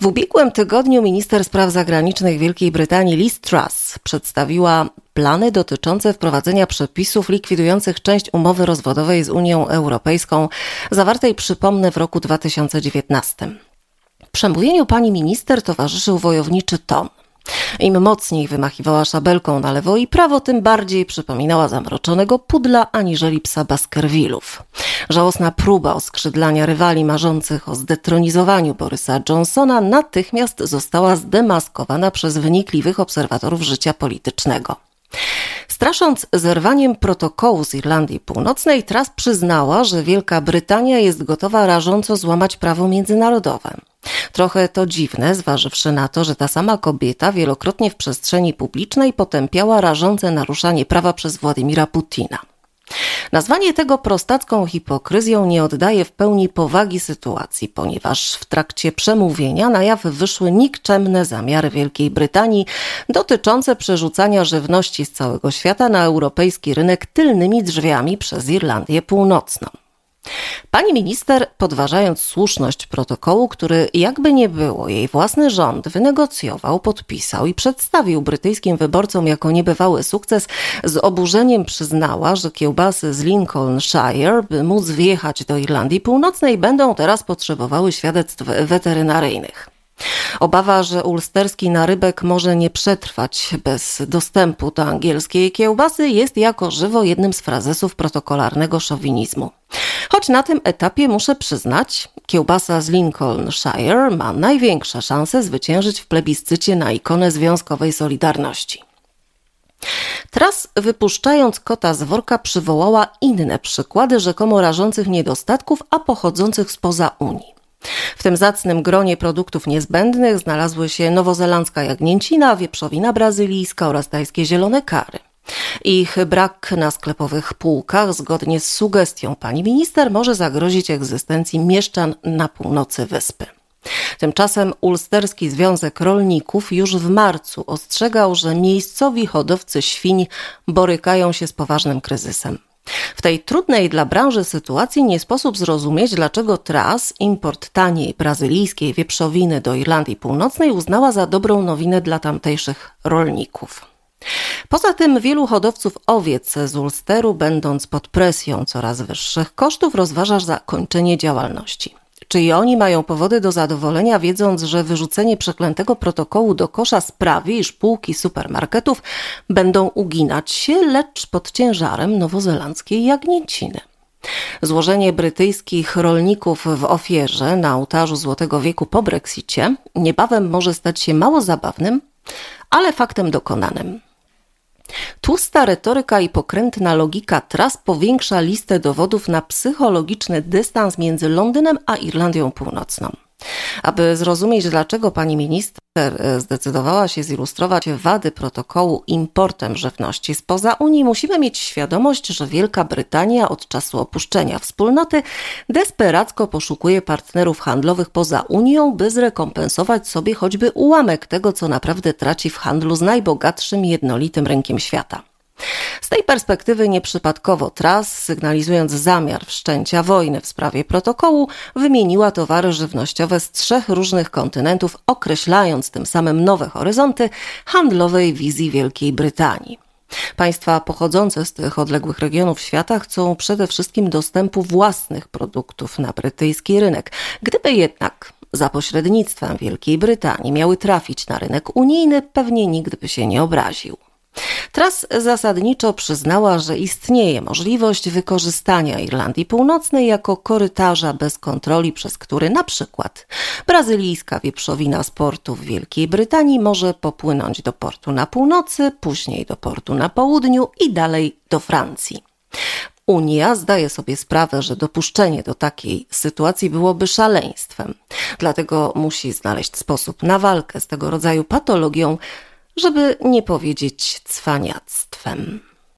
W ubiegłym tygodniu minister spraw zagranicznych Wielkiej Brytanii Liz Truss przedstawiła plany dotyczące wprowadzenia przepisów likwidujących część umowy rozwodowej z Unią Europejską, zawartej, przypomnę, w roku 2019. Przemówieniu pani minister towarzyszył wojowniczy ton. Im mocniej wymachiwała szabelką na lewo i prawo, tym bardziej przypominała zamroczonego pudla aniżeli psa Baskervillów. Żałosna próba oskrzydlania rywali marzących o zdetronizowaniu Borysa Johnsona natychmiast została zdemaskowana przez wynikliwych obserwatorów życia politycznego. Strasząc zerwaniem protokołu z Irlandii Północnej, Truss przyznała, że Wielka Brytania jest gotowa rażąco złamać prawo międzynarodowe. Trochę to dziwne, zważywszy na to, że ta sama kobieta wielokrotnie w przestrzeni publicznej potępiała rażące naruszanie prawa przez Władimira Putina. Nazwanie tego prostacką hipokryzją nie oddaje w pełni powagi sytuacji, ponieważ w trakcie przemówienia na jaw wyszły nikczemne zamiary Wielkiej Brytanii dotyczące przerzucania żywności z całego świata na europejski rynek tylnymi drzwiami przez Irlandię Północną. Pani minister, podważając słuszność protokołu, który jakby nie było jej własny rząd wynegocjował, podpisał i przedstawił brytyjskim wyborcom jako niebywały sukces, z oburzeniem przyznała, że kiełbasy z Lincolnshire, by móc wjechać do Irlandii Północnej, będą teraz potrzebowały świadectw weterynaryjnych. Obawa, że ulsterski narybek może nie przetrwać bez dostępu do angielskiej kiełbasy, jest jako żywo jednym z frazesów protokolarnego szowinizmu. Choć na tym etapie muszę przyznać, kiełbasa z Lincolnshire ma największe szanse zwyciężyć w plebiscycie na ikonę związkowej Solidarności. Tras wypuszczając kota z worka przywołała inne przykłady rzekomo rażących niedostatków, a pochodzących spoza Unii. W tym zacnym gronie produktów niezbędnych znalazły się nowozelandzka jagnięcina, wieprzowina brazylijska oraz tajskie zielone kary. Ich brak na sklepowych półkach, zgodnie z sugestią pani minister, może zagrozić egzystencji mieszczan na północy wyspy. Tymczasem Ulsterski Związek Rolników już w marcu ostrzegał, że miejscowi hodowcy świń borykają się z poważnym kryzysem. W tej trudnej dla branży sytuacji nie sposób zrozumieć, dlaczego Tras import taniej brazylijskiej wieprzowiny do Irlandii Północnej uznała za dobrą nowinę dla tamtejszych rolników. Poza tym wielu hodowców owiec z Ulsteru, będąc pod presją coraz wyższych kosztów, rozważa zakończenie działalności. Czy i oni mają powody do zadowolenia, wiedząc, że wyrzucenie przeklętego protokołu do kosza sprawi, iż półki supermarketów będą uginać się, lecz pod ciężarem nowozelandzkiej jagnięciny? Złożenie brytyjskich rolników w ofierze na ołtarzu Złotego Wieku po Brexicie niebawem może stać się mało zabawnym, ale faktem dokonanym. Tłusta retoryka i pokrętna logika tras powiększa listę dowodów na psychologiczny dystans między Londynem a Irlandią Północną. Aby zrozumieć, dlaczego pani minister e, zdecydowała się zilustrować wady protokołu importem żywności spoza Unii, musimy mieć świadomość, że Wielka Brytania od czasu opuszczenia wspólnoty desperacko poszukuje partnerów handlowych poza Unią, by zrekompensować sobie choćby ułamek tego, co naprawdę traci w handlu z najbogatszym jednolitym rynkiem świata. Tej perspektywy nieprzypadkowo Tras, sygnalizując zamiar wszczęcia wojny w sprawie protokołu, wymieniła towary żywnościowe z trzech różnych kontynentów, określając tym samym nowe horyzonty handlowej wizji Wielkiej Brytanii. Państwa pochodzące z tych odległych regionów świata chcą przede wszystkim dostępu własnych produktów na brytyjski rynek. Gdyby jednak za pośrednictwem Wielkiej Brytanii miały trafić na rynek unijny, pewnie nikt by się nie obraził. Tras zasadniczo przyznała, że istnieje możliwość wykorzystania Irlandii Północnej jako korytarza bez kontroli, przez który na przykład brazylijska wieprzowina z portu w Wielkiej Brytanii może popłynąć do portu na północy, później do portu na południu i dalej do Francji. Unia zdaje sobie sprawę, że dopuszczenie do takiej sytuacji byłoby szaleństwem. Dlatego musi znaleźć sposób na walkę z tego rodzaju patologią, żeby nie powiedzieć cwaniactwem.